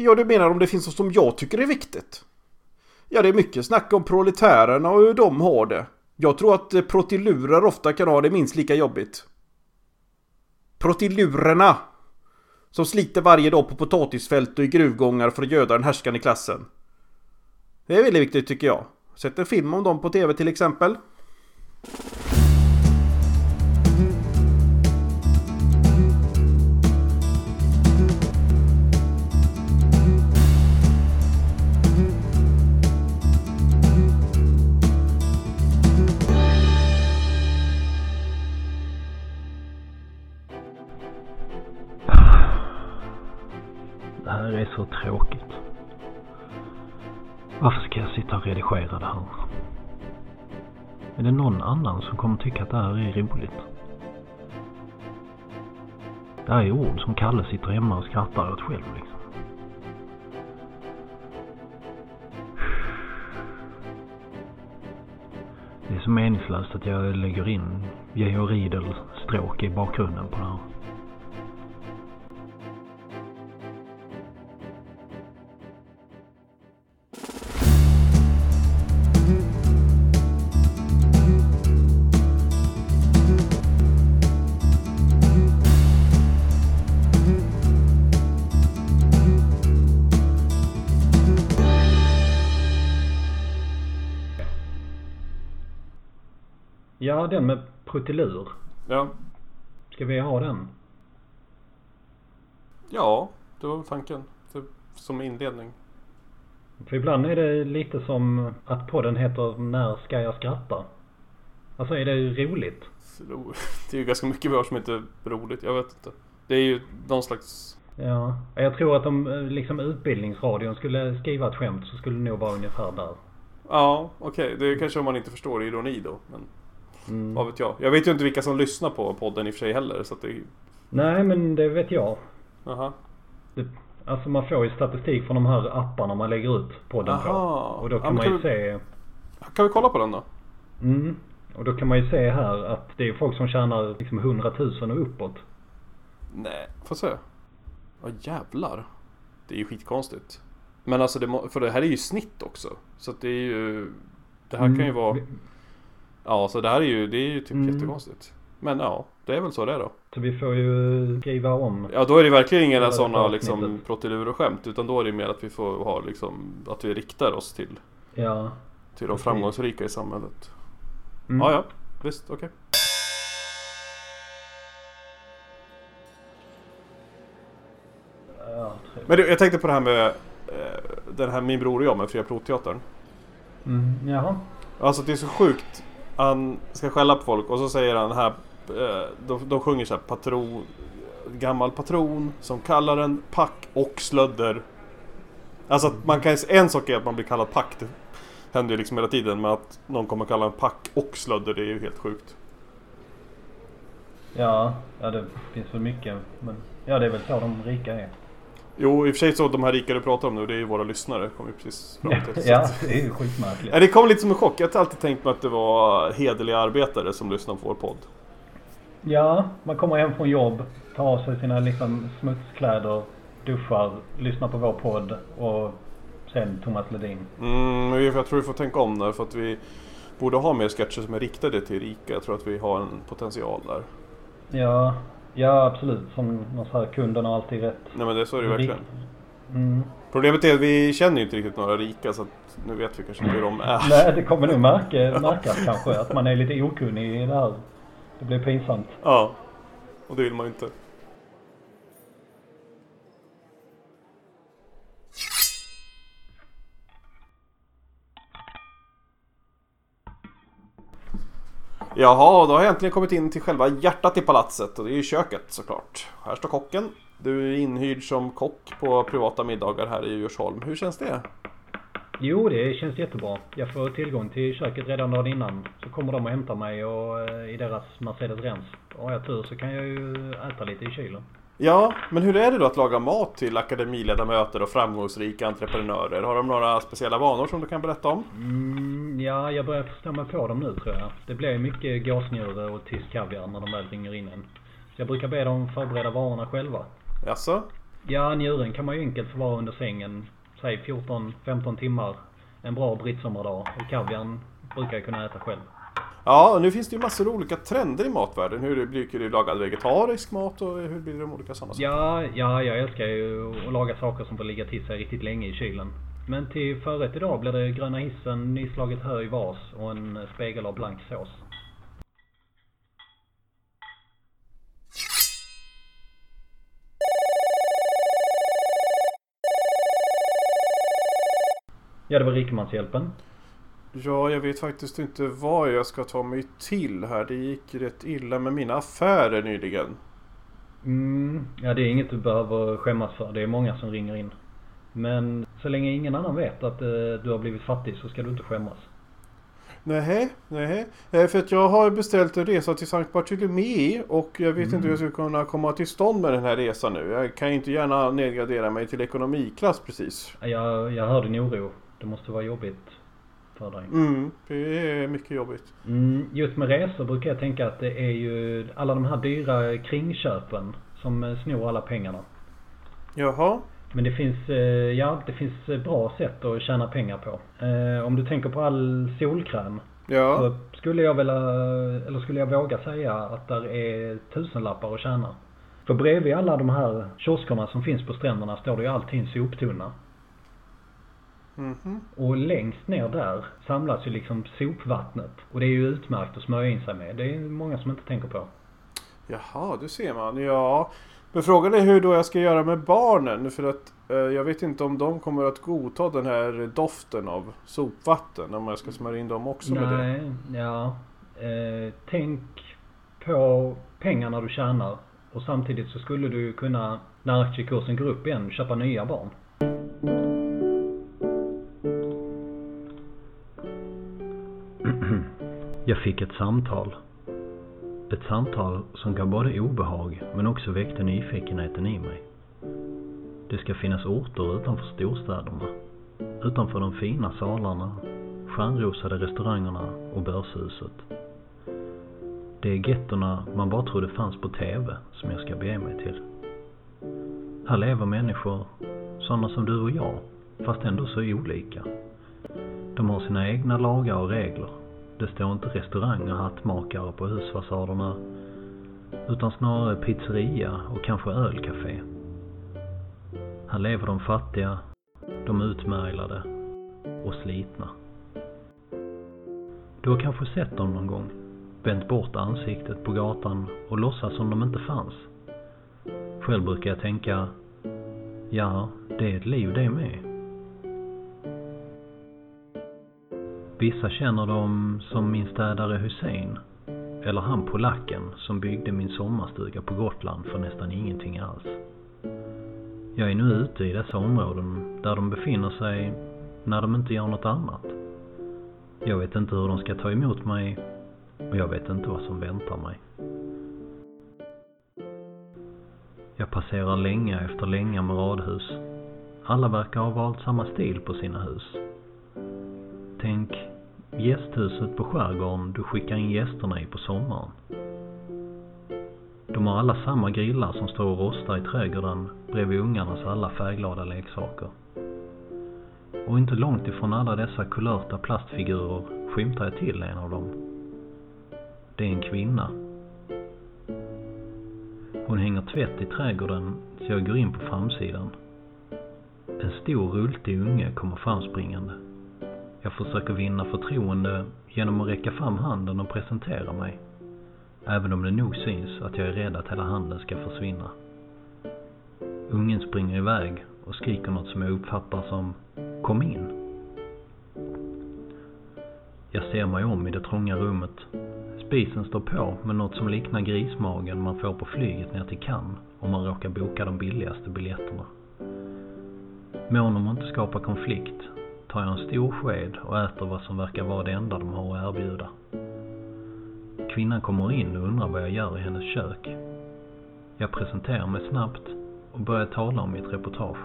Ja, du menar om det finns något som jag tycker är viktigt? Ja, det är mycket snack om proletärerna och hur de har det. Jag tror att eh, protilurer ofta kan ha det minst lika jobbigt. Protilurerna! Som sliter varje dag på potatisfält och i gruvgångar för att göda den härskande klassen. Det är väldigt viktigt tycker jag. Sätt en film om dem på TV till exempel. För tråkigt. Varför ska jag sitta och redigera det här? Är det någon annan som kommer tycka att det här är roligt? Det här är ord som Kalle sitter hemma och skrattar åt själv liksom. Det är så meningslöst att jag lägger in Georg Riedel stråk i bakgrunden på det här. Ja, den med prutilur. Ja. Ska vi ha den? Ja, det var tanken. För, som inledning. För ibland är det lite som att podden heter När ska jag skratta? Alltså är det roligt? Det är ju ganska mycket vi har som inte är roligt. Jag vet inte. Det är ju någon slags... Ja, jag tror att om eh, liksom utbildningsradion skulle skriva ett skämt så skulle det nog vara ungefär där. Ja, okej. Det är kanske om man inte förstår ironi då. Men Mm. vad vet jag. Jag vet ju inte vilka som lyssnar på podden i och för sig heller. Så att det... Nej, men det vet jag. Aha. Det, alltså man får ju statistik från de här apparna man lägger ut podden på. Aha. Och då Ja, kan men man ju kan se... Kan vi kolla på den då? Mm. Och då kan man ju se här att det är folk som tjänar liksom 100 000 och uppåt. Nej, får se. Ja jävlar. Det är ju skitkonstigt. Men alltså det, för det här är ju snitt också. Så att det är ju... Det här kan ju vara... Ja, så det här är ju, det är ju typ Mm. jättekonstigt. Men ja, det är väl så det är då. Så vi får ju skriva om. Ja, då är det verkligen inga sådana liksom protilurer skämt. Utan då är det mer att vi får ha liksom, att vi riktar oss till, Ja. till de Precis. framgångsrika i samhället. Mm. Ja, ja. Visst, okej. trevligt. Men du, jag tänkte på det här med eh, den här Min bror och jag med Fria Provteatern. Mm. Jaha. Alltså det är så sjukt. Han ska skälla på folk och så säger han här. Eh, de, de sjunger så här patron. Gammal patron som kallar en pack och slödder. Alltså att man kan, en sak är att man blir kallad pack. Det händer ju liksom hela tiden. Men att någon kommer kalla en pack och slödder det är ju helt sjukt. Ja, ja det finns väl mycket. Men ja, det är väl så de rika är. Jo i och för sig så de här rika du pratar om nu det är ju våra lyssnare. Kom vi precis fram till. Ja, det är ju skitmärkligt. Ja, det kom lite som en chock. Jag har alltid tänkt mig att det var hederliga arbetare som lyssnar på vår podd. Ja, man kommer hem från jobb, tar av sig sina liksom smutskläder, duschar, lyssnar på vår podd och sen Thomas Ledin. Mm, jag tror vi får tänka om där för att vi borde ha mer sketcher som är riktade till rika. Jag tror att vi har en potential där. Ja, ja absolut. Som så här kunden har alltid rätt. Nej men det så är det verkligen. Mm. Problemet är att vi känner ju inte riktigt några rika så att nu vet vi kanske inte hur de är. Nej, det kommer nog märka, märkas kanske att man är lite okunnig i det här. Det blir pinsamt. Ja, och det vill man ju inte. Jaha, då har jag äntligen kommit in till själva hjärtat i palatset och det är ju köket såklart. Här står kocken. Du är inhyrd som kock på privata middagar här i Djursholm. Hur känns det? Jo, det känns jättebra. Jag får tillgång till köket redan dagen innan. Så kommer de och hämtar mig och, eh, i deras Mercedes Renz. Har jag tur så kan jag ju äta lite i kylen. Ja, men hur är det då att laga mat till akademiledamöter och framgångsrika entreprenörer? Har de några speciella vanor som du kan berätta om? Mm, ja, jag börjar förstå mig på dem nu tror jag. Det blir mycket gåsnjure och tysk kaviar när de väl ringer in en. Så jag brukar be dem förbereda varorna själva. Jaså? Ja, njuren kan man ju enkelt förvara under sängen. Säg 14-15 timmar. En bra brittsommardag. Och kaviarn brukar jag kunna äta själv. Ja, och nu finns det ju massor av olika trender i matvärlden. Hur brukar du laga vegetarisk mat och hur blir det med olika sådana saker? Ja, ja, jag älskar ju att laga saker som får ligga till sig riktigt länge i kylen. Men till förrätt idag blir det gröna hissen, nyslaget hö i vas och en spegel av blank sås. Ja, det var Rikemanshjälpen. Ja, jag vet faktiskt inte vad jag ska ta mig till här. Det gick rätt illa med mina affärer nyligen. Mm, ja det är inget du behöver skämmas för. Det är många som ringer in. Men så länge ingen annan vet att eh, du har blivit fattig så ska du inte skämmas. Nej, nej. Eh, För att jag har beställt en resa till Sankt Bartholomew och jag vet inte hur jag ska kunna komma till stånd med den här resan nu. Jag kan ju inte gärna nedgradera mig till ekonomiklass precis. Jag, jag hör din oro. Det måste vara jobbigt för dig. Mm, det är mycket jobbigt. Mm, just med resor brukar jag tänka att det är ju alla de här dyra kringköpen som eh, snor alla pengarna. Jaha. Men det finns, eh, ja, det finns eh, bra sätt att tjäna pengar på. Om du tänker på all solkräm. Ja. Så skulle jag vilja, eller skulle jag våga säga att där är tusenlappar att tjäna. För bredvid alla de här kioskerna som finns på stränderna står det ju alltid en soptunna. Mhm. Och längst ner där samlas ju liksom sopvattnet. Och det är ju utmärkt att smörja in sig med. Det är många som inte tänker på. Jaha, du ser man. Ja. Men frågan är hur då jag ska göra med barnen. För att eh, jag vet inte om de kommer att godta den här doften av sopvatten. Om jag ska smörja in dem också med det. Nej, ja. Eh, tänk på pengarna du tjänar. Och samtidigt så skulle du kunna, när aktiekursen går upp igen, köpa nya barn. Jag fick ett samtal. Ett samtal som gav både obehag men också väckte nyfikenheten i mig. Det ska finnas orter utanför storstäderna. Utanför de fina salarna, stjärnrosade restaurangerna och börshuset. Det är gettorna man bara trodde fanns på TV som jag ska bege mig till. Här lever människor, sådana som du och jag, fast ändå så olika. De har sina egna lagar och regler. Det står inte restaurang och hattmakare på husfasaderna utan snarare pizzeria och kanske ölcafé. Här lever de fattiga, de utmärglade och slitna. Du har kanske sett dem någon gång, vänt bort ansiktet på gatan och låtsas som de inte fanns. Själv brukar jag tänka, ja, det är ett liv det med. Vissa känner dem som min städare Hussein. Eller han polacken som byggde min sommarstuga på Gotland för nästan ingenting alls. Jag är nu ute i dessa områden där de befinner sig när de inte gör något annat. Jag vet inte hur de ska ta emot mig och jag vet inte vad som väntar mig. Jag passerar länga efter länga med radhus. Alla verkar ha valt samma stil på sina hus. Tänk gästhuset på skärgården du skickar in gästerna i på sommaren. De har alla samma grillar som står och rostar i trädgården bredvid ungarnas alla färgglada leksaker. Och inte långt ifrån alla dessa kulörta plastfigurer skymtar jag till en av dem. Det är en kvinna. Hon hänger tvätt i trädgården så jag går in på framsidan. En stor rultig unge kommer framspringande. Jag försöker vinna förtroende genom att räcka fram handen och presentera mig. Även om det nog syns att jag är rädd att hela handen ska försvinna. Ungen springer iväg och skriker något som jag uppfattar som Kom in. Jag ser mig om i det trånga rummet. Spisen står på med något som liknar grismagen man får på flyget ner till Cannes om man råkar boka de billigaste biljetterna. Mån om att inte skapa konflikt tar jag en stor sked och äter vad som verkar vara det enda de har att erbjuda. Kvinnan kommer in och undrar vad jag gör i hennes kök. Jag presenterar mig snabbt och börjar tala om mitt reportage.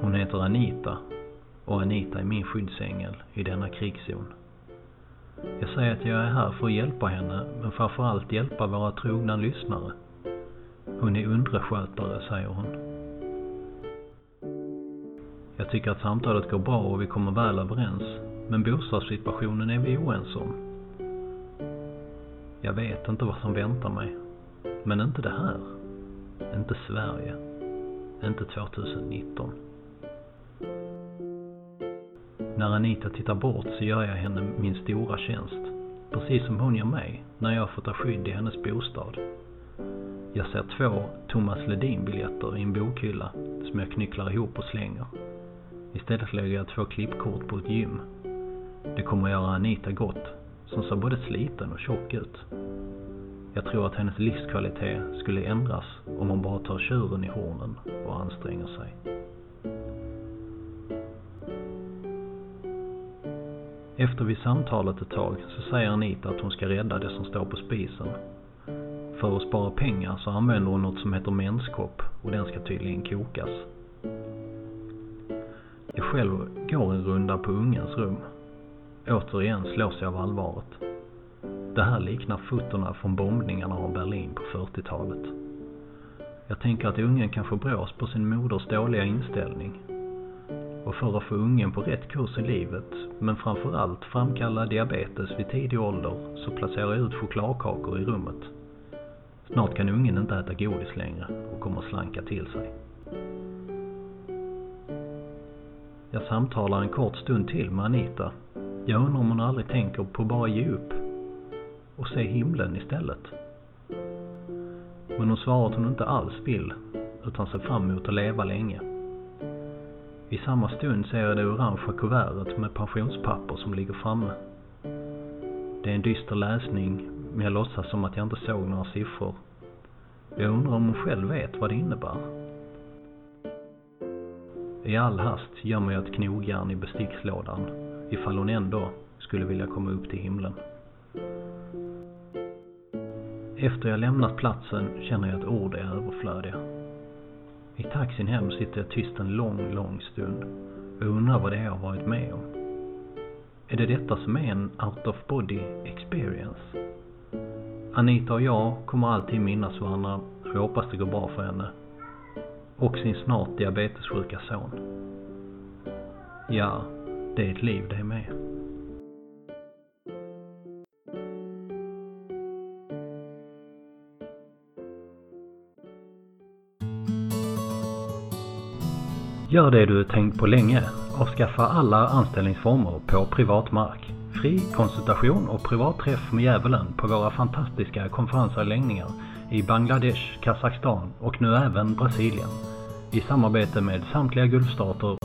Hon heter Anita och Anita är min skyddsängel i denna krigszon. Jag säger att jag är här för att hjälpa henne, men framförallt hjälpa våra trogna lyssnare. Hon är underskötare, säger hon. Jag tycker att samtalet går bra och vi kommer väl överens. Men bostadssituationen är vi oense om. Jag vet inte vad som väntar mig. Men inte det här. Inte Sverige. Inte 2019. När Anita tittar bort så gör jag henne min stora tjänst. Precis som hon gör mig när jag får ta skydd i hennes bostad. Jag ser två Thomas Ledin-biljetter i en bokhylla som jag knycklar ihop och slänger. Istället lägger jag två klippkort på ett gym. Det kommer att göra Anita gott, som ser både sliten och tjock ut. Jag tror att hennes livskvalitet skulle ändras om hon bara tar tjuren i hornen och anstränger sig. Efter vi samtalat ett tag så säger Anita att hon ska rädda det som står på spisen. För att spara pengar så använder hon något som heter menskopp och den ska tydligen kokas. Jag själv går en runda på ungens rum. Återigen slås jag av allvaret. Det här liknar fotona från bombningarna av Berlin på 40-talet. Jag tänker att ungen kan få brås på sin moders dåliga inställning. Och för att få ungen på rätt kurs i livet, men framförallt framkalla diabetes vid tidig ålder, så placerar jag ut chokladkakor i rummet. Snart kan ungen inte äta godis längre och kommer slanka till sig. Jag samtalar en kort stund till med Anita. Jag undrar om hon aldrig tänker på att bara ge upp och se himlen istället. Men hon svarar att hon inte alls vill, utan ser fram emot att leva länge. I samma stund ser jag det orangea kuvertet med pensionspapper som ligger framme. Det är en dyster läsning, men jag låtsas som att jag inte såg några siffror. Jag undrar om hon själv vet vad det innebär. I all hast gömmer jag ett knogjärn i bestickslådan ifall hon ändå skulle vilja komma upp till himlen. Efter jag lämnat platsen känner jag att ord är överflödiga. I taxin hem sitter jag tyst en lång, lång stund och undrar vad det är jag har varit med om. Är det detta som är en out of body experience? Anita och jag kommer alltid minnas varandra och jag hoppas det går bra för henne. Och sin snart diabetessjuka son. Ja, det är ett liv det med. Gör det du tänkt på länge. Avskaffa alla anställningsformer på privat mark. Fri konsultation och privat träff med djävulen på våra fantastiska konferensanläggningar i Bangladesh, Kazakstan och nu även Brasilien. I samarbete med samtliga gulfstater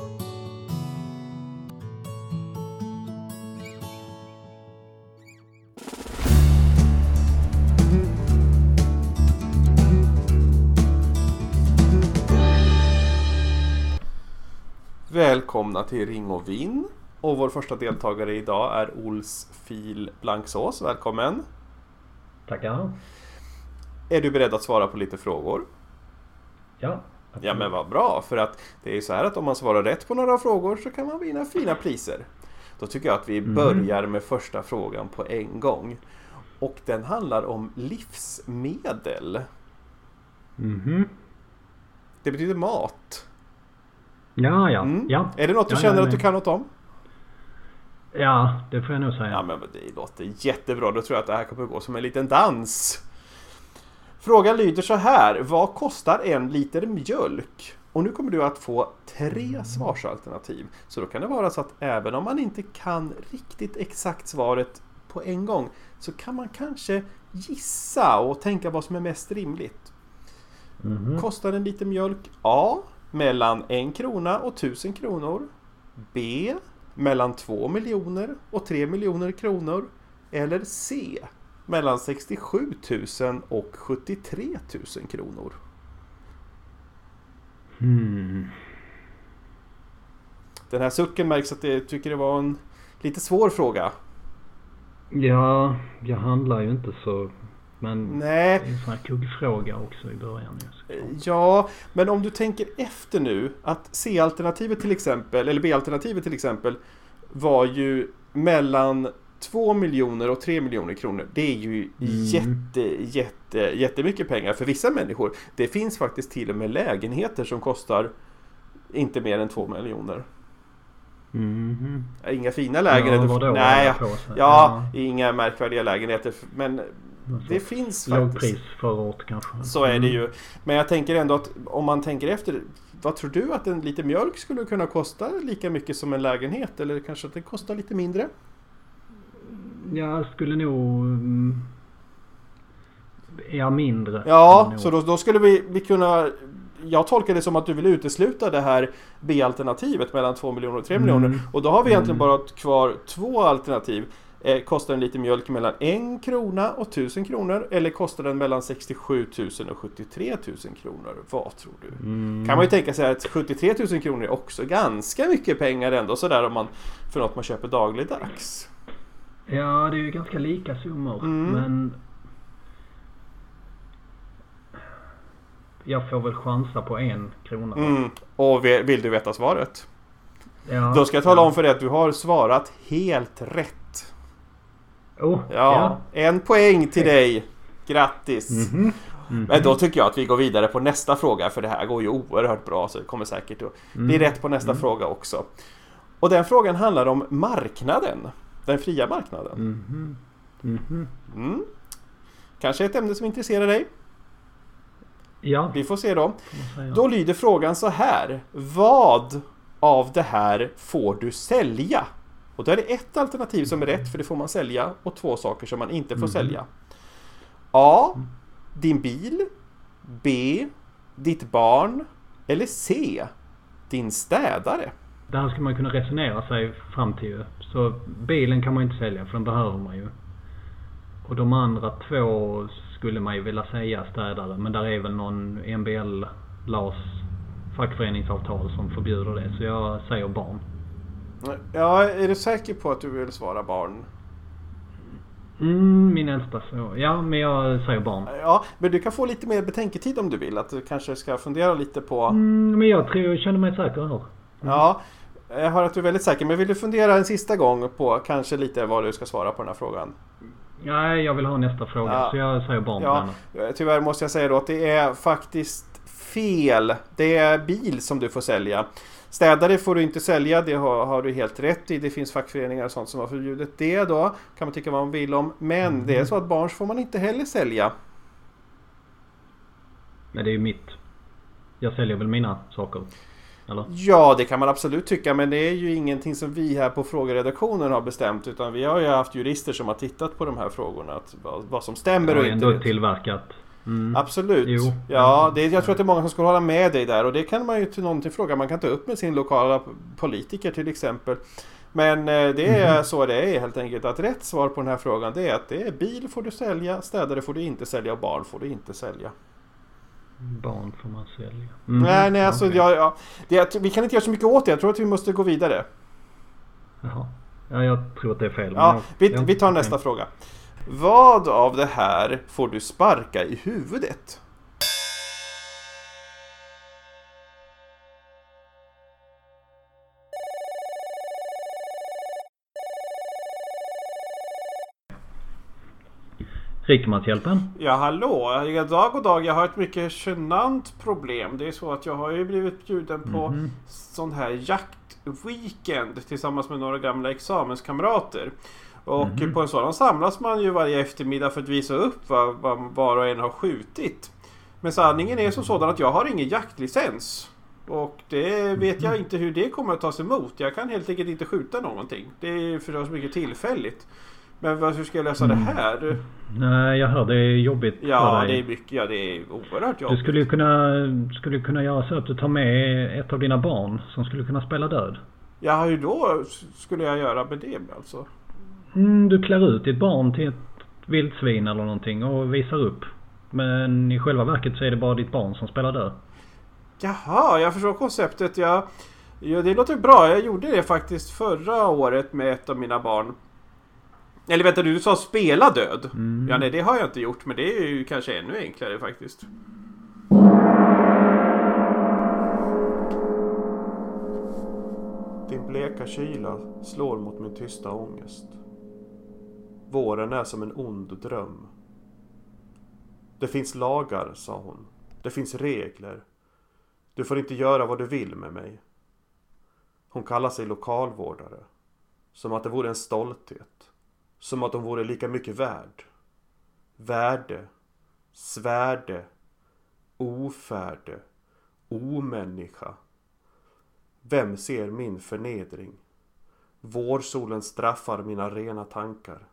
Välkomna till Ring och Vinn. Och vår första deltagare idag är Ols Fil Blanksås. Välkommen! Tackar. Är du beredd att svara på lite frågor? Ja. Ja men vad bra, för att det är ju så här att om man svarar rätt på några frågor så kan man vinna fina priser. Då tycker jag att vi börjar med första frågan på en gång. Och den handlar om livsmedel. Mhm. Det betyder mat. Ja, ja. Mm. ja. Är det något du Ja, känner ja, att du kan något om? Ja, det får jag nog säga. Ja men det låter jättebra. Då tror jag att det här kommer gå som en liten dans. Frågan lyder så här. Vad kostar en liter mjölk? Och nu kommer du att få tre svarsalternativ. Så då kan det vara så att även om man inte kan riktigt exakt svaret på en gång så kan man kanske gissa och tänka vad som är mest rimligt. Mhm. Kostar en liter mjölk A. Mellan en krona och tusen kronor. B. Mellan 2 miljoner och 3 miljoner kronor. Eller C. Mellan 67 000 och 73 000 kronor. Hmm. Den här sucken märks att jag tycker det var en lite svår fråga. Ja, jag handlar ju inte så... Men Nej, det är en sån här kuggfråga också i början. ja, men om du tänker efter nu att C-alternativet till exempel, eller B-alternativet till exempel, var ju mellan 2 miljoner och 3 miljoner kronor. Det är ju jätte, jätte, jättemycket pengar för vissa människor. Det finns faktiskt till och med lägenheter som kostar inte mer än 2 miljoner. Mhm. Inga fina lägenheter. Ja, vadå? Nej, sig. ja, inga märkvärdiga lägenheter. Men Någon det finns faktiskt. Lågprisförort kanske. Så är det Mm. ju. Men jag tänker ändå att om man tänker efter. Vad tror du att en liter mjölk skulle kunna kosta lika mycket som en lägenhet? Eller kanske att det kostar lite mindre? Jag skulle nog... mm, Ja, mindre. Ja, så då, då skulle vi, vi kunna... Jag tolkar det som att du vill utesluta det här B-alternativet mellan 2 miljoner och 3 Mm. miljoner. Och då har vi egentligen Mm. bara kvar två alternativ. Eh, kostar en liter mjölk mellan 1 krona och 1000 kronor? Eller kostar den mellan 67 000 och 73 000 kronor? Vad tror du? Mm. Kan man ju tänka sig att 73 000 kronor är också ganska mycket pengar ändå sådär om man för något man köper dagligdags. Ja, det är ju ganska lika summor. Mm. Men... Jag får väl chansa på en krona. Mm. Och vi- vill du veta svaret? Ja, Då ska jag tala om för dig att du har svarat helt rätt. Oh, Ja, en poäng till dig. Grattis! Mhm. Mhm. Men då tycker jag att vi går vidare på nästa fråga för det här går ju oerhört bra så det kommer säkert att bli Mm. rätt på nästa Mm. fråga också. Och den frågan handlar om marknaden. Den fria marknaden. Mhm. Mhm. Mm. Kanske ett ämne som intresserar dig? Ja, Vi får se då. Då lyder frågan så här. Vad av det här får du sälja? Och då är det ett alternativ som är rätt för det får man sälja och två saker som man inte får Mhm. sälja. A. Din bil. B. Ditt barn. Eller C. Din städare. Det här ska man kunna resonera sig fram till ju. Så bilen kan man inte sälja för den behöver man ju. Och de andra två skulle man ju vilja säga städare. Men där är väl någon MBL, LAS, fackföreningsavtal som förbjuder det. Så jag säger barn. Ja, är du säker på att du vill svara barn? Mm, min äldsta så. Ja, men jag säger barn. Ja, men du kan få lite mer betänketid om du vill. Att du kanske ska fundera lite på... Mm, men jag tror jag känner mig säker här. Ja, jag hör att du är väldigt säker. Men vill du fundera en sista gång på kanske lite vad du ska svara på den här frågan? Nej, jag vill ha nästa fråga. Ja. Så jag säger barn på Ja, eh, tyvärr måste jag säga då att det är faktiskt fel. Det är bil som du får sälja. Städare får du inte sälja, det har, har du helt rätt i. Det finns fackföreningar och sånt som har förbjudit det då. Kan man tycka vad man vill om. Men det är så att barn får man inte heller sälja. Men det är ju mitt. Jag säljer väl mina saker. Eller? Ja, det kan man absolut tycka, men det är ju ingenting som vi här på frågeredaktionen har bestämt. Utan vi har ju haft jurister som har tittat på de här frågorna. Att, vad, vad som stämmer och inte. ändå tillverkat. Mm. Absolut. Jo. Ja, det, jag tror att det är många som skulle hålla med dig där och det kan man ju till någonting fråga. Man kan ta upp med sin lokala politiker till exempel. Men eh, det är Mhm. så det är helt enkelt. Att rätt svar på den här frågan det är att det är bil får du sälja, städare får du inte sälja och barn får du inte sälja. Barn får man sälja. Nej, nej, alltså okej. jag, ja, det, vi kan inte göra så mycket åt det. Jag tror att vi måste gå vidare. Jaha. Ja, jag tror att det är fel. Ja, jag- vi, ja, vi tar nästa fråga. Vad av det här får du sparka i huvudet? Rikemanshjälpen? Ja, hallå! Ja, dag och dag. Jag har ett mycket genant problem. Det är så att jag har ju blivit bjuden på Mhm. sån här jaktweekend tillsammans med några gamla examenskamrater. Och Mhm. på en sådan samlas man ju varje eftermiddag för att visa upp vad, vad var och en har skjutit. Men sanningen är som sådan att jag har ingen jaktlicens. Och det vet jag inte hur det kommer att tas emot. Jag kan helt enkelt inte skjuta någonting. Det är förstås mycket tillfälligt. Men hur ska jag lösa det här? Nej, jag hör det är jobbigt för Ja, dig. det är mycket. Ja, det är oerhört Du jobbigt. skulle ju kunna, skulle kunna göra så att du tar med ett av dina barn som skulle kunna spela död. Ja, hur då skulle jag göra med det alltså? Mm, du klär ut ditt barn till ett vildsvin eller någonting och visar upp. Men i själva verket så är det bara ditt barn som spelar död. Jaha, jag förstår konceptet. Ja, ja, det låter bra. Jag gjorde det faktiskt förra året med ett av mina barn. Eller vänta, du sa spela död? Mm. Ja, nej, det har jag inte gjort. Men det är ju kanske ännu enklare faktiskt. Din bleka kyla slår mot min tysta ångest. Våren är som en ond dröm. Det finns lagar, sa hon. Det finns regler. Du får inte göra vad du vill med mig. Hon kallar sig lokalvårdare. Som att det vore en stolthet. Som att hon vore lika mycket värd. Värde. Svärde. Ofärde. Omänniska. Vem ser min förnedring? Vårsolen straffar mina rena tankar.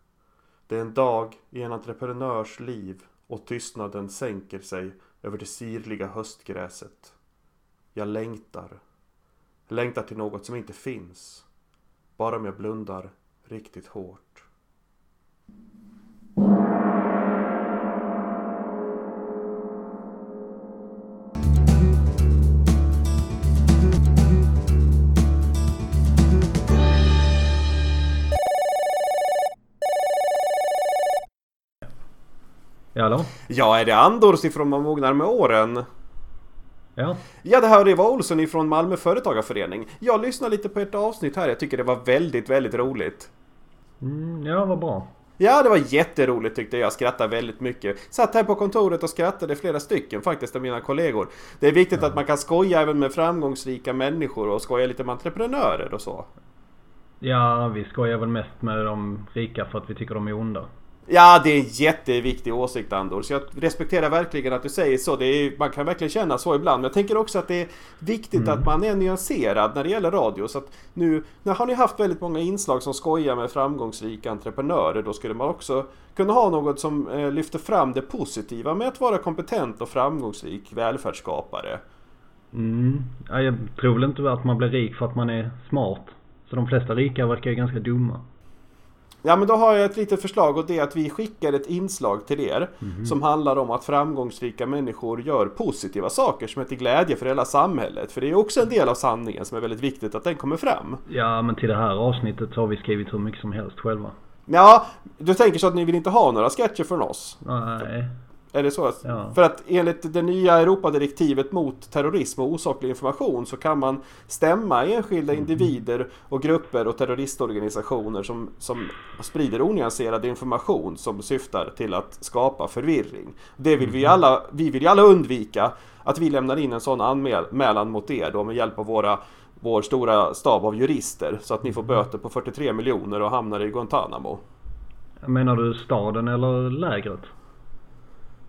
Det är en dag i en entreprenörs liv och tystnaden sänker sig över det sirliga höstgräset. Jag längtar. Längtar till något som inte finns. Bara om jag blundar riktigt hårt. Ja, hallå? Ja, är det Andors ifrån Man mognar med åren? Ja. Ja, det här är Eva Olsson ifrån Malmö Företagarförening. Jag lyssnade lite på ett avsnitt här. Jag tycker det var väldigt, väldigt roligt. Mm, ja, vad bra. Ja, det var jätteroligt tyckte jag. Skrattade väldigt mycket. Satt här på kontoret och skrattade flera stycken faktiskt av mina kollegor. Det är viktigt att man kan skoja även med framgångsrika människor och skoja lite med entreprenörer och så. Ja, vi skojar väl mest med de rika för att vi tycker de är onda. Ja, det är en jätteviktig åsikt Andor. Så jag respekterar verkligen att du säger så. Det är, man kan verkligen känna så ibland. Men jag tänker också att det är viktigt Mm. att man är nyanserad när det gäller radio. Så att nu, nu har ni haft väldigt många inslag som skojar med framgångsrika entreprenörer. Då skulle man också kunna ha något som eh, lyfter fram det positiva med att vara kompetent och framgångsrik välfärdsskapare. Mm. Ja, jag tror väl inte att man blir rik för att man är smart. Så de flesta rika verkar ju ganska dumma. Ja men då har jag ett litet förslag och det är att vi skickar ett inslag till er som handlar om att framgångsrika människor gör positiva saker som är till glädje för hela samhället. För det är också en del av sanningen som är väldigt viktigt att den kommer fram. Ja, men till det här avsnittet så har vi skrivit hur mycket som helst själva. Ja, du tänker så att ni vill inte ha några sketcher från oss? Nej. Är det så? Ja. För att enligt det nya Europadirektivet mot terrorism och osaklig information så kan man stämma enskilda individer och grupper och terroristorganisationer som, som sprider onyanserad information som syftar till att skapa förvirring. Det vill vi alla, vi vill ju alla undvika att vi lämnar in en sån anmälan mot er då med hjälp av våra vår stora stab av jurister så att ni får böter på 43 miljoner och hamnar i Guantanamo. Menar du staden eller lägret?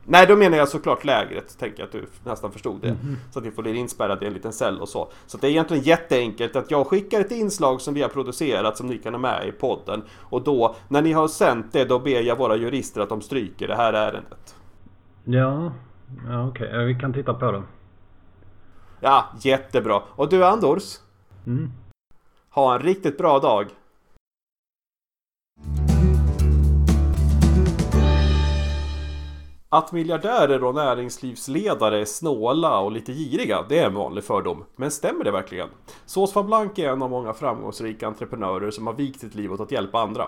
Nej, då menar jag såklart lägret. Tänker jag att du nästan förstod det. Så att vi får bli inspärrade i en liten cell och så. Så det är egentligen jätteenkelt att jag skickar ett inslag som vi har producerat som ni kan ha med i podden. Och då, när ni har sänt det, då ber jag våra jurister att de stryker det här ärendet. Ja, ja okej. Ja, Vi kan titta på det. Ja, jättebra. Och du Anders, Mm. ha en riktigt bra dag. Att miljardärer och näringslivsledare är snåla och lite giriga, det är en vanlig fördom. Men stämmer det verkligen? Sås van Blank är en av många framgångsrika entreprenörer som har vikt sitt liv åt att hjälpa andra.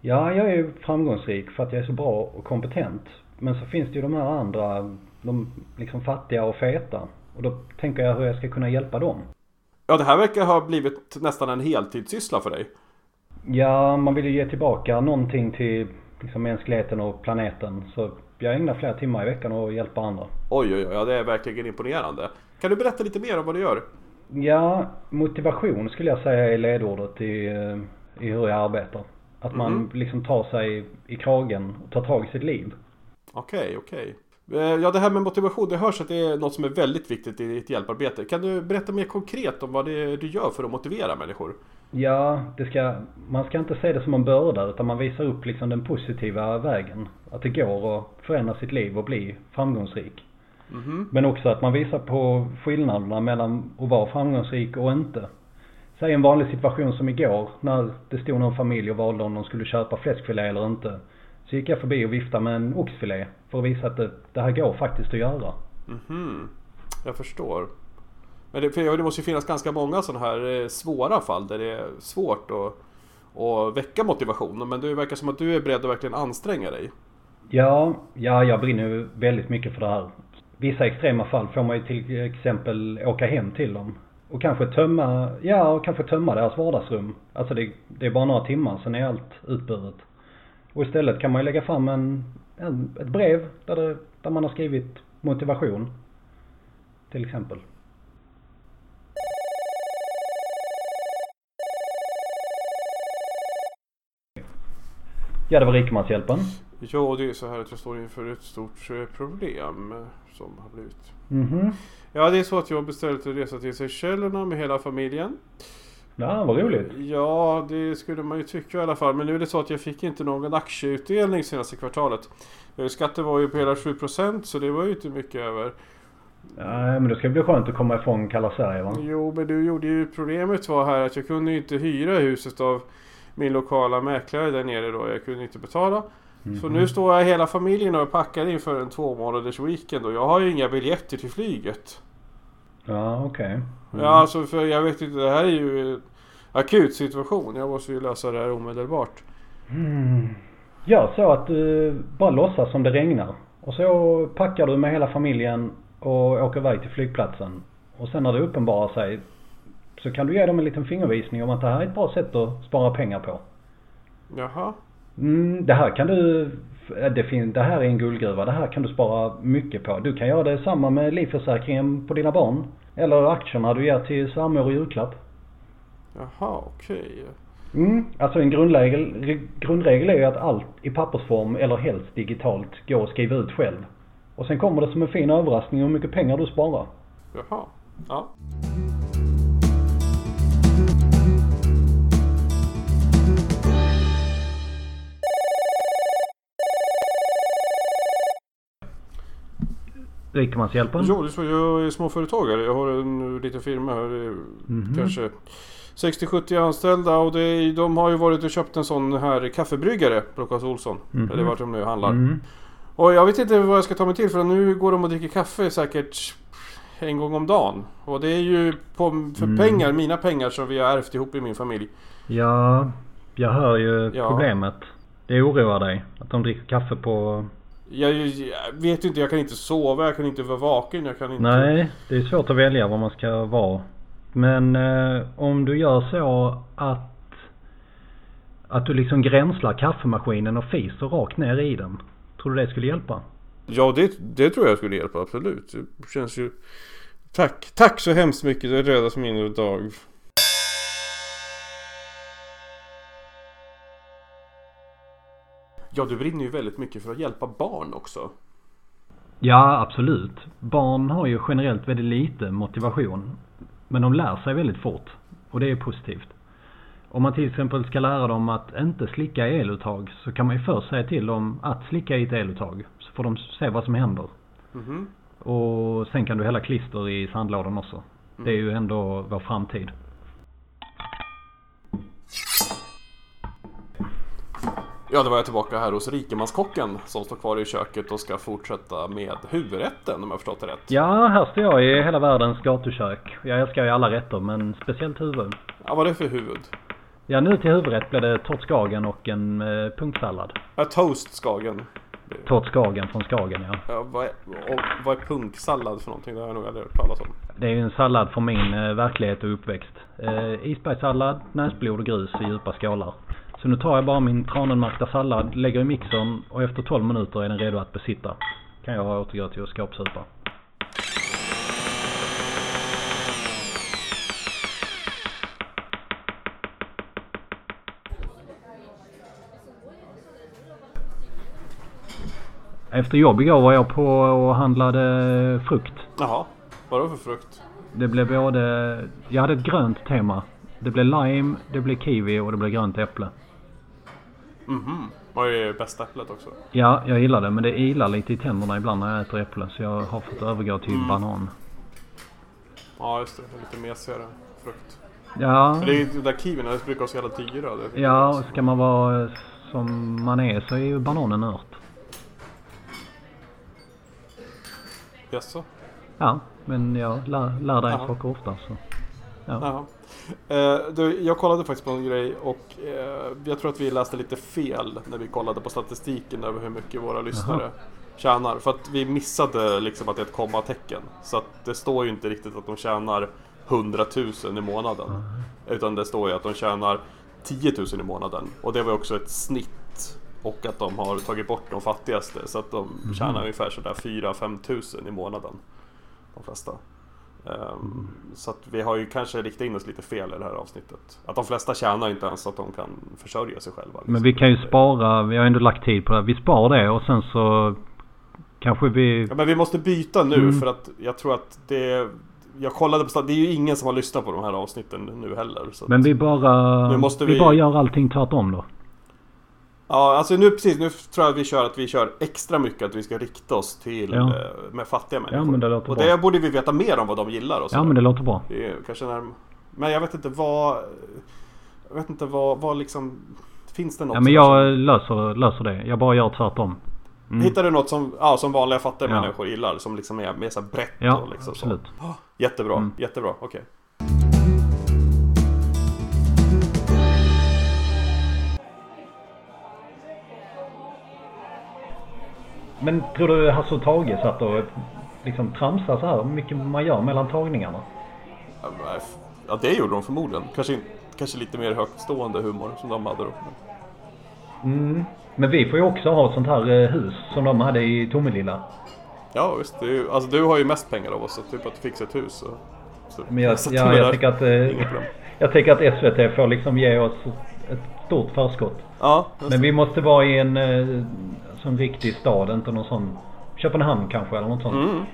Ja, jag är framgångsrik för att jag är så bra och kompetent. Men så finns det ju de här andra, de liksom fattiga och feta. Och då tänker jag hur jag ska kunna hjälpa dem. Ja, det här verkar ha blivit nästan en heltidssyssla för dig. Ja, man vill ju ge tillbaka någonting till liksom mänskligheten och planeten. Så jag ägnar flera timmar i veckan och hjälper andra. Oj, oj, oj, ja, det är verkligen imponerande. Kan du berätta lite mer om vad du gör? Ja, motivation skulle jag säga är ledordet i, eh, i hur jag arbetar. Att man Mhm. liksom tar sig i kragen och tar tag i sitt liv. Okej, okej. Eh, Ja, det här med motivation, det hörs att det är något som är väldigt viktigt i ditt hjälparbete. Kan du berätta mer konkret om vad det är du gör för att motivera människor? Ja, det ska, man ska inte se det som en börda utan man visar upp liksom den positiva vägen. Att det går att förändra sitt liv och bli framgångsrik. Mhm. Men också att man visar på skillnaderna mellan att vara framgångsrik och inte. Säg en vanlig situation som igår när det stod någon familj och valde om de skulle köpa fläskfilé eller inte. Så gick jag förbi och viftade med en oxfilé för att visa att det, det här går faktiskt att göra. Mhm. Jag förstår. Men det, för det måste ju finnas ganska många sådana här eh, svåra fall där det är svårt att, att väcka motivationen. Men det verkar som att du är beredd att verkligen anstränga dig. Ja, ja jag brinner väldigt mycket för det här. Vissa extrema fall får man ju till exempel åka hem till dem. Och kanske tömma, ja och kanske tömma deras vardagsrum. Alltså det, det är bara några timmar, sen är allt utburet. Och istället kan man ju lägga fram en, en, ett brev där, det, där man har skrivit motivation. Till exempel. Ja, det var Rikemanshjälpen. Ja, det är så här att jag står inför ett stort eh, problem som har blivit. Mhm. Ja, det är så att jag har beställt en resa till Seychellerna med hela familjen. Ja, vad roligt. Ja, det skulle man ju tycka i alla fall. Men nu är det så att jag fick inte någon aktieutdelning senaste kvartalet. Eh, Skatten var ju på hela 7% så det var ju inte mycket över. Ja, men det ska bli skönt att komma ifrån kalla Sverige va? Jo, men du gjorde ju problemet var här att jag kunde inte hyra huset av min lokala mäklare där nere då. Jag kunde inte betala. Så Mhm. nu står jag hela familjen och packar inför en två månaders weekend och jag har ju inga biljetter till flyget. Ja, okej. Mm. Ja, alltså för jag vet inte, det här är ju en akut situation. Jag måste ju lösa det här omedelbart. Mm. Gör så att du bara låtsas som det regnar. Och så packar du med hela familjen och åker iväg till flygplatsen. Och sen när det uppenbarar sig så kan du ge dem en liten fingervisning om att det här är ett bra sätt att spara pengar på. Jaha. Mm, det här kan du... Det, fin, det här är en guldgruva. Det här kan du spara mycket på. Du kan göra detsamma med livförsäkringen på dina barn. Eller aktierna du ger till svärmor i julklapp. Jaha, okej. Mm, alltså en grundregel, re- grundregel är ju att allt i pappersform eller helst digitalt går att skriva ut själv. Och sen kommer det som en fin överraskning hur mycket pengar du sparar. Jaha. Ja. Rikemanshjälpen? Jo, det är så. Jag är småföretagare. Jag har en liten firma här. Är Mhm. Kanske 60-70 anställda och är, de har ju varit och köpt en sån här kaffebryggare på Clas Ohlson. Mhm. Eller vart de nu handlar. Mm. Och jag vet inte vad jag ska ta mig till för nu går de och dricker kaffe säkert en gång om dagen. Och det är ju på, för Mm. pengar, mina pengar som vi har ärvt ihop i min familj. Ja, jag hör ju Ja. problemet. Det oroar dig att de dricker kaffe på... Jag, jag vet inte, jag kan inte sova, jag kan inte vara vaken, jag kan inte... Nej, det är svårt att välja vad man ska vara. Men eh, om du gör så att... Att du liksom gränslar kaffemaskinen och fiser rakt ner i den. Tror du det skulle hjälpa? Ja, det, det tror jag skulle hjälpa, absolut. Det känns ju... Tack, tack så hemskt mycket, det räddas min dag. Ja, du brinner ju väldigt mycket för att hjälpa barn också. Ja, absolut. Barn har ju generellt väldigt lite motivation. Men de lär sig väldigt fort. Och det är positivt. Om man till exempel ska lära dem att inte slicka i eluttag så kan man ju först säga till dem att slicka i ett eluttag. Så får de se vad som händer. Mhm. Och sen kan du hälla klister i sandlådan också. Det är ju ändå vår framtid. Ja, då var jag tillbaka här hos rikemanskocken som står kvar i köket och ska fortsätta med huvudrätten om jag förstått det rätt. Ja, här står jag i hela världens gatukök. Jag älskar ju alla rätter men speciellt huvud. Ja, vad är det för huvud? Ja, nu till huvudrätt blir det torrt skagen och en eh, punksallad. Ja, toast Skagen. Torrt skagen från Skagen ja. Ja, vad, är, och vad är punksallad för någonting? Det har jag nog aldrig hört talas om. Det är ju en sallad från min eh, verklighet och uppväxt. Eh, isbergssallad, näsblod och grus i djupa skålar. Så nu tar jag bara min tranenmärkta sallad, lägger i mixern och efter 12 minuter är den redo att besitta. Kan jag återgå till att skåpsupa. Efter jobb igår var jag på och handlade frukt. Jaha, vadå för frukt? Det blev både... Jag hade ett grönt tema. Det blev lime, det blev kiwi och det blev grönt äpple. Mhm. Vad är bästa äpplet också? Ja, jag gillar det men det ilar lite i tänderna ibland när jag äter äpple så jag har fått övergå till banan. Ja, just det. Lite mesigare frukt. Ja, Men det är ju där kiwierna, det brukar vara så jävla dyra. Ja, ska man vara som man är så är ju bananen ört. Jaså? Ja, men jag lär, lär dig saker ofta så. Ja. Jaha. Eh, du, jag kollade faktiskt på en grej och eh, jag tror att vi läste lite fel när vi kollade på statistiken över hur mycket våra lyssnare tjänar. För att vi missade liksom att det är ett kommatecken. Så att det står ju inte riktigt att de tjänar 100 000 i månaden. Utan det står ju att de tjänar 10 000 i månaden. Och det var också ett snitt. Och att de har tagit bort de fattigaste. Så att de tjänar ungefär sådär 4-5 tusen i månaden. De flesta. Ehm, Så att vi har ju kanske riktat in oss lite fel i det här avsnittet. Att de flesta tjänar inte ens att de kan försörja sig själva. liksom. Men vi kan ju spara, vi har ändå lagt tid på det. Vi sparar det och sen så kanske vi... Ja, men vi måste byta nu Mm. för att jag tror att det... Jag kollade på det är ju ingen som har lyssnat på de här avsnitten nu heller. Men vi bara... Nu måste vi... vi- bara gör allting tvärtom då. Ja, alltså nu precis, nu tror jag att vi kör att vi kör extra mycket att vi ska rikta oss till Ja. eh, med fattiga människor. men det låter och bra. det borde vi veta mer om vad de gillar och så. Ja men det låter bra. Det är kanske när... Men jag vet inte vad... Jag vet inte vad, vad liksom... Finns det något Ja men jag löser, löser det. Jag bara gör tvärtom. Mm. Hittar du något som, ja, som vanliga fattiga Ja. människor gillar? Som liksom är mer så brett Ja, och liksom absolut. så. Oh, jättebra, Mm. jättebra, okej. Men tror du Hasse och Tage satt och liksom tramsade så här mycket man gör mellan tagningarna? Ja, det gjorde de förmodligen. Kanske, kanske lite mer högtstående humor som de hade då. Mm. Men vi får ju också ha ett sånt här eh, hus som de hade i Tomelilla. Ja, visst. Det ju, alltså, du har ju mest pengar av oss, så typ att fixa ett hus. Så, så, Men jag, så ja, det jag, tycker att, eh, jag tycker att SVT får liksom ge oss ett stort förskott. Ja, Men vi måste vara i en eh, sån riktig stad, inte någon sån Köpenhamn kanske eller något sånt. Mm.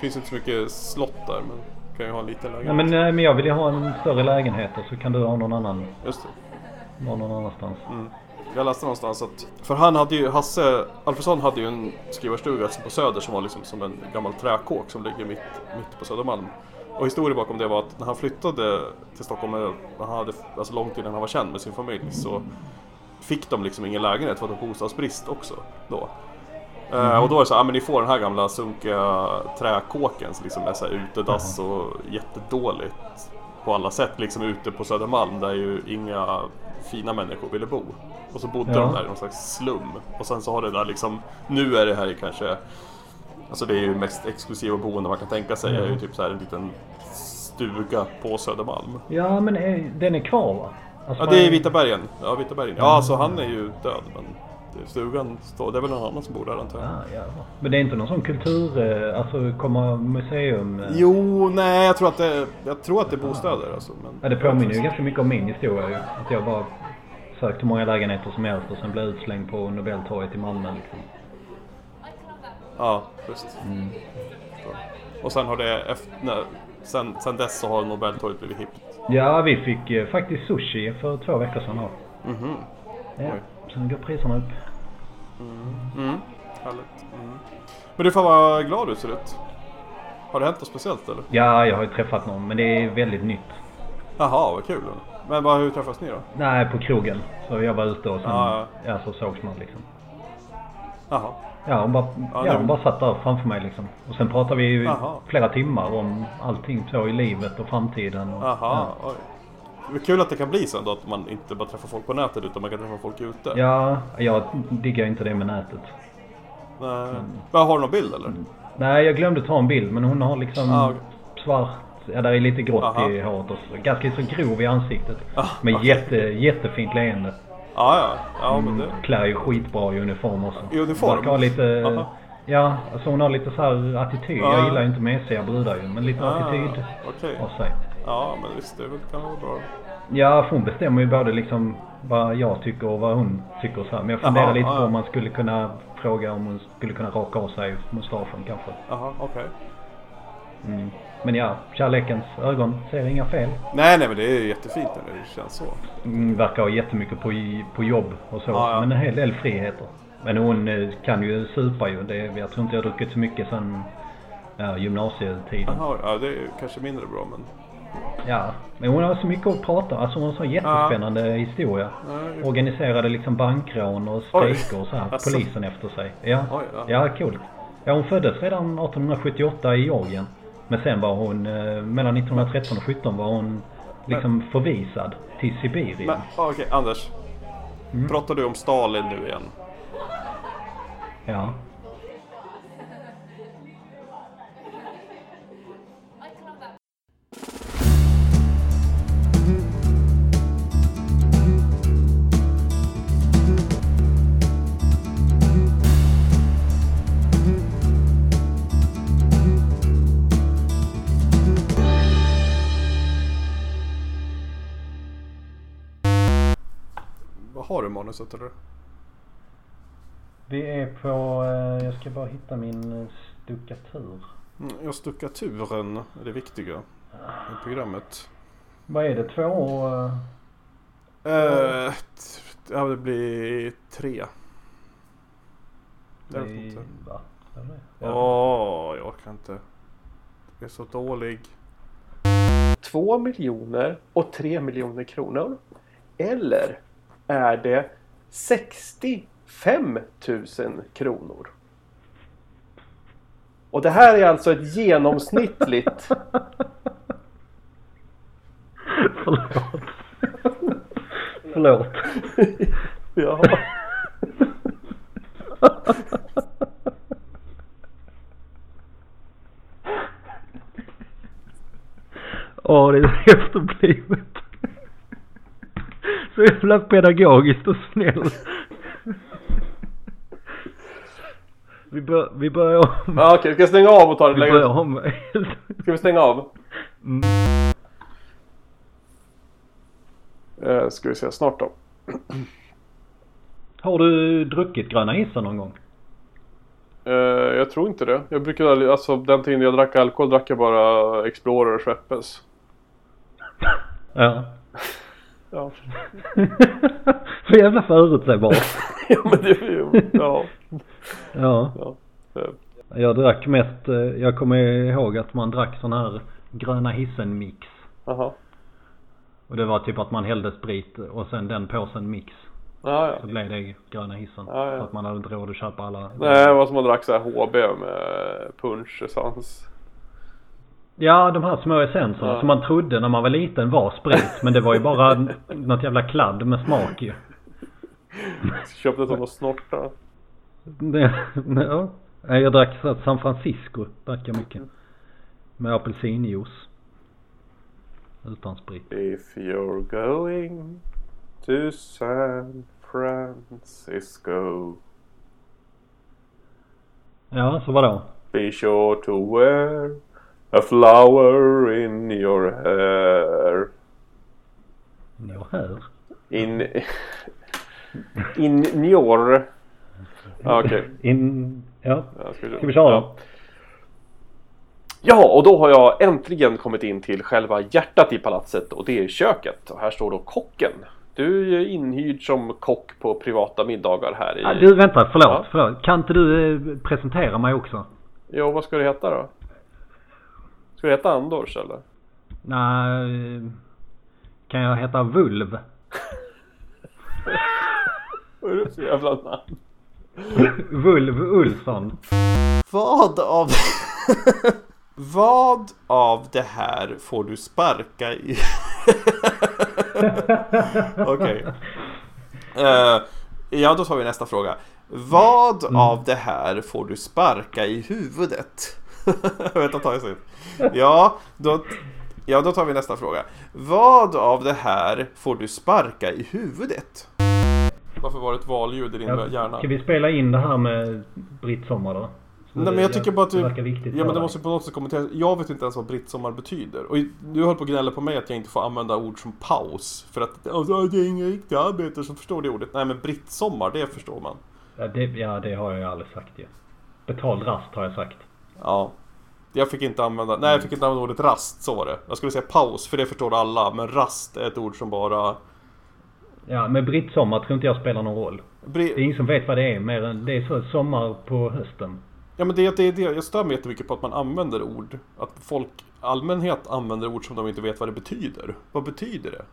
Finns inte så mycket slott där, men kan ju ha lite lägenhet. Ja, men, eh, men jag vill ju ha en större lägenhet och så kan du ha någon annan, Just det. vara någon annanstans. Mm. Jag läste någonstans att, för han hade ju, Hasse Alfredsson hade ju en skrivarstuga på Söder som var liksom som en gammal träkåk som ligger mitt, mitt på Södermalm. Och historien bakom det var att när han flyttade till Stockholm, när han hade, alltså långt innan han var känd med sin familj, så fick de liksom ingen lägenhet för att det var bostadsbrist också då. Eh, och då är det så här, ah, men ni får den här gamla sunkiga träkåken som liksom är så här utedass och jättedåligt på alla sätt liksom ute på Södermalm där ju inga fina människor ville bo. Och så bodde Ja. de där i någon slags slum. Och sen så har det där liksom, nu är det här i kanske, alltså det är ju mest exklusiva boende man kan tänka sig, Ja. är ju typ så här en liten stuga på Södermalm. Ja men eh, den är kvar va? Alltså, Ja det är Vita bergen. Ja Vita bergen. Ja alltså han är ju död men stugan står, det är väl någon annan som bor där antar jag. Ja, ja. Men det är inte någon sån kultur, eh, alltså komma museum? eh? Jo, nej jag tror att det, jag tror att det är bostäder alltså. Men, Ja, det påminner ju ganska mycket om min historia ju. Att jag bara sökte många lägenheter som helst och sen blev utslängd på Nobeltorget i Malmö liksom. Ja, just. Mm. Och sen har det efter, nej, sen, sen dess så har Nobeltorget blivit hippt. Ja, vi fick eh, faktiskt sushi för två veckor sedan. Mhm. Ja. Oj. Sen går priserna upp. Mm. Härligt. Mm. Men du får vara glad du ser ut. Har det hänt något speciellt eller? Ja, jag har ju träffat någon men det är väldigt nytt. Jaha, vad kul. Men vad, hur träffas ni då? Nej, på krogen. Så jag var ute och sen, Ja, ja, så sågs man liksom. Jaha. Ja, hon bara, Ja, ja, hon bara satt där framför mig liksom. Och sen pratade vi ju flera timmar om allting så i livet och framtiden. Och, Jaha, Ja. Det är kul att det kan bli så ändå att man inte bara träffar folk på nätet utan man kan träffa folk ute. ja, jag diggar inte det med nätet. Nej. Men har du någon bild eller? Nej, jag glömde ta en bild men hon har liksom Ah, okej. svart, ja där är lite grått Aha. i håret och så. Ganska så grov i ansiktet. Ah, Men okej. jätte, jättefint leende. Ja, ja. Ja, men Mm, det... Klär ju skitbra i uniform också. I uniform? Verkar ha lite, Aha. ja alltså hon har lite så här attityd. Ja. Jag gillar ju inte mesiga brudar ju, men lite Ah, attityd Okej. av sig. Ja, men visst, det kan vara bra. Ja, för hon bestämmer ju både liksom vad jag tycker och vad hon tycker så här. Men jag funderar lite ja, på ja. om man skulle kunna fråga om hon skulle kunna raka av sig mustaschen kanske. Jaha, okej. Mm. Men ja, kärlekens ögon ser inga fel. Nej, nej, men det är jättefint när det känns så. Mm, verkar ha jättemycket på, på jobb och så. Ja, ja. Men en hel del friheter. Men hon eh, kan ju supa ju. Det, jag tror inte jag har druckit så mycket sen ja, gymnasietiden. Jaha, ja, det är kanske mindre bra, men... Ja, men hon har så mycket att prata om. Alltså hon har så jättespännande historia. Nej, Organiserade liksom bankrån och strejker och så här. Alltså. Polisen efter sig. Ja, Oj, ja. ja coolt. Ja, hon föddes redan 1878 i Georgien. Men sen var hon, eh, mellan 1913 och 17 var hon liksom förvisad till Sibirien. Men ja, okej, Anders. Mm. Pratar du om Stalin nu igen? Ja. Har du manuset eller? Vi är på, eh, jag ska bara hitta min eh, stuckatur. Mm, Ja, stuckaturen är det viktiga i programmet. Vad är det? Två? eh, Eh, ja, det blir tre. Jag vet i- inte. Va? Är det det? Åh, jag orkar inte. Jag är så dålig. 2 miljoner och 3 miljoner kronor? Eller är det 65 000 kronor? Och det här är alltså ett genomsnittligt... Förlåt. Förlåt. ja, Åh, det är efterblivet. Så jävla pedagogiskt och snäll. Vi, bör, vi börjar om. ja okej, ska jag stänga av och ta det Vi börjar längre? om. Ska vi stänga av? Mm. Eh, ska vi se snart då. Har du druckit gröna hissen någon gång? Eh, jag tror inte det. Jag aldrig, alltså den tiden jag drack alkohol drack jag bara Explorer och Schweppes. Ja. Ja. så jävla förutsägbart. ja men det är ju, ja. Ja. ja. Jag drack mest, eh, jag kommer ihåg att man drack sån här gröna hissen mix. Jaha. Och det var typ att man hällde sprit och sen den påsen mix. Ja, Så blev det gröna hissen. Ja, ja. För att man hade inte råd att köpa alla. Nej, det var som att drack så här HB med punschessens. Ja, de här små essenserna Ja. som man trodde när man var liten var sprit. Men det var ju bara något jävla kladd med smak ju. Köpte som att snorta. Ja. Jag drack San Francisco, drack jag mycket. Med apelsinjuice. Utan sprit. If you're going to San Francisco Ja, så vadå? Be sure to wear a flower in your hair Jag hör. In... In your... Ja, Okej. In... Ja. Ja, ska, Ska vi köra ja. ja, och då har jag äntligen kommit in till själva hjärtat i palatset och det är köket. Och här står då kocken. Du är inhyrd som kock på privata middagar här i... Ah, Du vänta, förlåt, Ja. förlåt. Kan inte du eh, presentera mig också? Jo, vad ska det heta då? Ska det heta Andors eller? Nej, kan jag heta Vulv? Vad är det för jävla namn? Vulv Ulfsson. Vad av... Vad av det här får du sparka i... Okej. Eh, ja, då tar vi nästa fråga. Vad av det här får du sparka i huvudet? Vänta, ta sitt. Ja, då... Ja, då tar vi nästa fråga. Vad av det här får du sparka i huvudet? Varför var det ett valljud i din Ja, hjärna? ska vi spela in det här med Britt Sommar då? Så Nej men jag tycker bara att du... Ja men det måste på något sätt kommenteras. Jag vet inte ens vad brittsommar betyder. Och du höll på att gnälla på mig att jag inte får använda ord som paus. För att alltså, det är inga riktiga arbetare som förstår det ordet. Nej men brittsommar, det förstår man. Ja det, ja, det har jag ju aldrig sagt ju. Betald rast har jag sagt. Ja. Jag fick inte använda, nej jag fick inte använda ordet rast, så var det. Jag skulle säga paus, för det förstår alla. Men rast är ett ord som bara... Ja, men Britt Sommar tror inte jag spelar någon roll. Det är ingen som vet vad det är mer än det är så sommar på hösten. Ja men det det, det, jag stör mig jättemycket på att man använder ord. Att folk, allmänhet använder ord som de inte vet vad det betyder. Vad betyder det?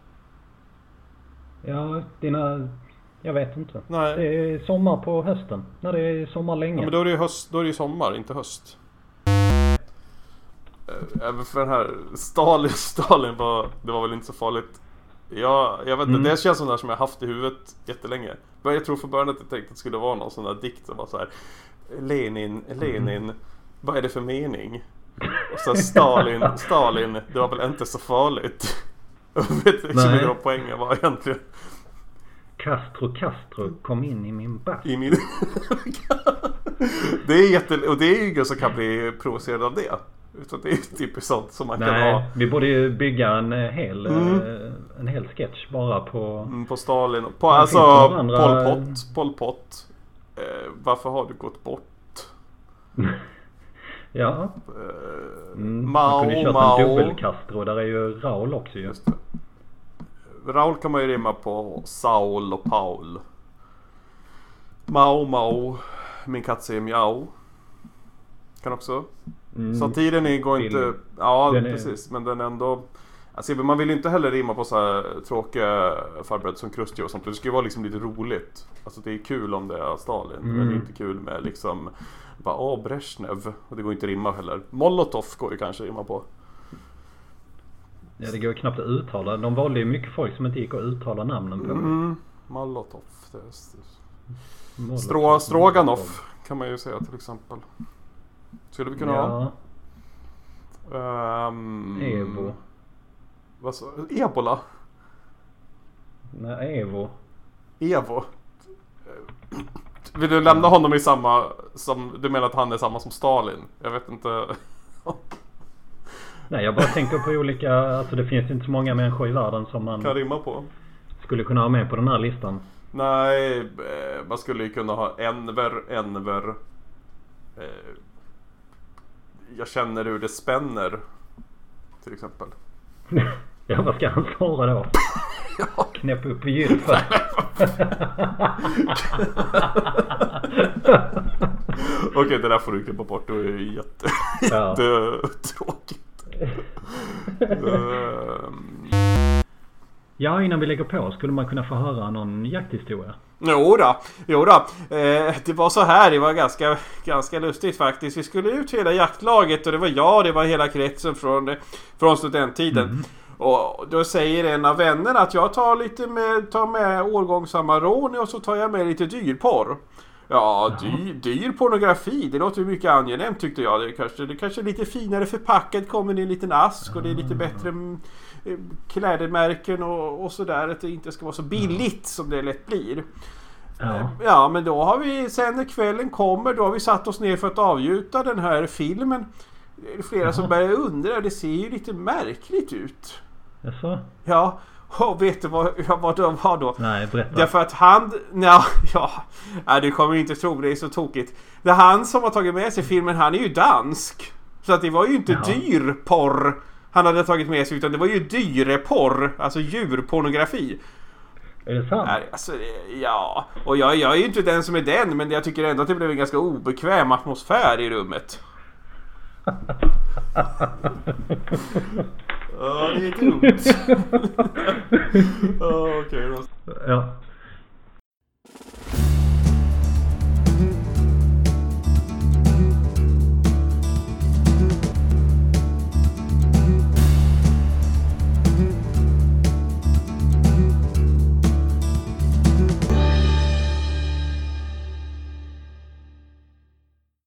Ja, dina... Jag vet inte. Nej. Det är sommar på hösten. När det är sommar länge. Ja, men då är det ju höst, då är det sommar, inte höst. Eh, Även för den här Stalin, Stalin var, det var väl inte så farligt. Ja, jag vet inte, Mm. det känns som det som jag haft i huvudet jättelänge. Men jag tror från början att jag tänkte att det skulle vara någon sån där dikt som var så här. Lenin, Lenin, vad är det för mening? Och så Stalin, Stalin, det var väl inte så farligt. Jag vet inte vilken av poängen var egentligen. Castro Castro kom in i min bass. I min... det är jätte... Och det är ju ingen som kan bli provocerad av det. Utan det är typiskt sånt som man kan ha Nej, vi borde ju bygga en eh, hel, Mm. eh, en hel sketch bara på... mm, på Stalin. På, alltså andra- Pol Pot. Pol Pot. Eh, varför har du gått bort? Ja. Eh, Mm. Man Mao, kunde ju kört en dubbelkastro. Där är ju Raul också ju. Just det. Raul kan man ju rimma på Saul och Paul. Mao, Mao. Min katt säger mjau. Kan också. Mm. Satiren är- går inte... Ja, den är- precis. Men den är ändå... Alltså, man vill ju inte heller rimma på så här tråkiga farbröder som Krusty och sånt. Det ska ju vara liksom lite roligt. Alltså det är kul om det är Stalin. Men det är Mm. inte kul med liksom... Bara, åh, Brezhnev. Och det går inte att rimma heller. Molotov går ju kanske att rimma på. Ja, det går ju knappt att uttala. De valde ju mycket folk som inte gick att uttala namnen på. Mm. Molotov. Det är... Molotov. Strå, Stroganoff kan man ju säga till exempel. Skulle vi kunna ha. Ja, Ehm, Evo. Vad sa Ebola? Nej, Evo. Evo? Vill du lämna honom i samma som, du menar att han är samma som Stalin? Jag vet inte. Nej, jag bara tänker på olika... Alltså det finns inte så många människor i världen som man Kan rimma på. skulle kunna ha med på den här listan. Nej, eh, man skulle ju kunna ha Enver, Enver. Eh, jag känner hur det spänner. Till exempel. ja, vad ska han svara då? Knäpp upp i gylfen. Okej, det där får du klippa bort. Det är jätte, Ja. jättetråkigt. Ehm, Ja, innan vi lägger på skulle man kunna få höra någon jakthistoria. Jo då, jo då. Eh, det var så här, det var ganska, ganska lustigt faktiskt. Vi skulle ut hela jaktlaget och det var jag, det var hela kretsen från, från studenttiden. Och då säger en av vännerna att jag tar lite med, tar med årgångsamaroni och så tar jag med lite dyrporr. Ja, dyr, dyr pornografi, det låter ju mycket angenämt tyckte jag. Det kanske, det kanske är lite finare förpackat, kommer i en liten ask och det är lite bättre mm, klädmärken och, och sådär. Att det inte ska vara så billigt som det lätt blir. Ja. Ja, men då har vi sen när kvällen kommer, då har vi satt oss ner för att avgjuta den här filmen. Det är flera som börjar undra, det ser ju lite märkligt ut. Jaså? Ja, och vet du vad, ja, vad det var då? Nej, berätta. Därför att han, ja, ja, nej, du kommer inte tro det är så tokigt. Det är han som har tagit med sig filmen, han är ju dansk. Så att det var ju inte Jaha. dyrporr han hade tagit med sig utan det var ju dyreporr, alltså djurpornografi. Är det sant? Nej, alltså, ja. Och jag, jag är ju inte den som är den, men jag tycker ändå att det blev en ganska obekväm atmosfär i rummet. Ja, det är dumt. Ja, Okej, då. Ja.